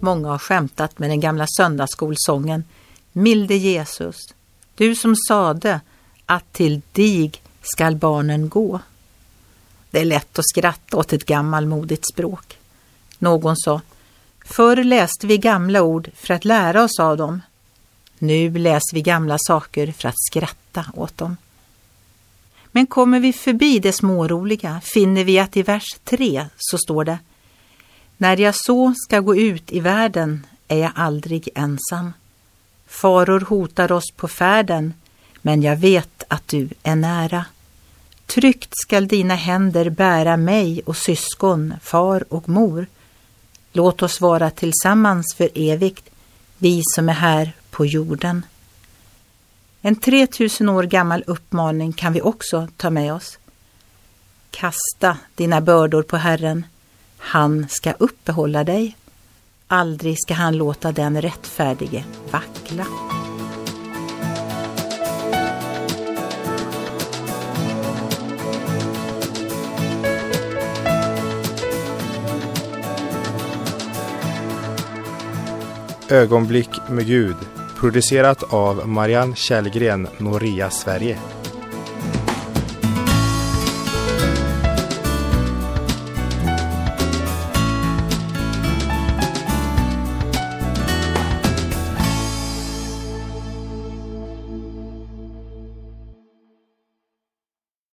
Många har skämtat med den gamla söndagsskolsången Milde Jesus, du som sade att till dig skall barnen gå. Det är lätt att skratta åt ett gammalmodigt språk. Någon sa, förr läste vi gamla ord för att lära oss av dem. Nu läser vi gamla saker för att skratta åt dem. Men kommer vi förbi det småroliga finner vi att i vers 3 så står det när jag så ska gå ut i världen är jag aldrig ensam. Faror hotar oss på färden, men jag vet att du är nära. Tryggt skall dina händer bära mig och syskon, far och mor. Låt oss vara tillsammans för evigt, vi som är här på jorden. En 3000 år gammal uppmaning kan vi också ta med oss. Kasta dina bördor på Herren. Han ska uppehålla dig. Aldrig ska han låta den rättfärdige vackla. Ögonblick med Gud producerat av Marianne Källgren, Noria Sverige.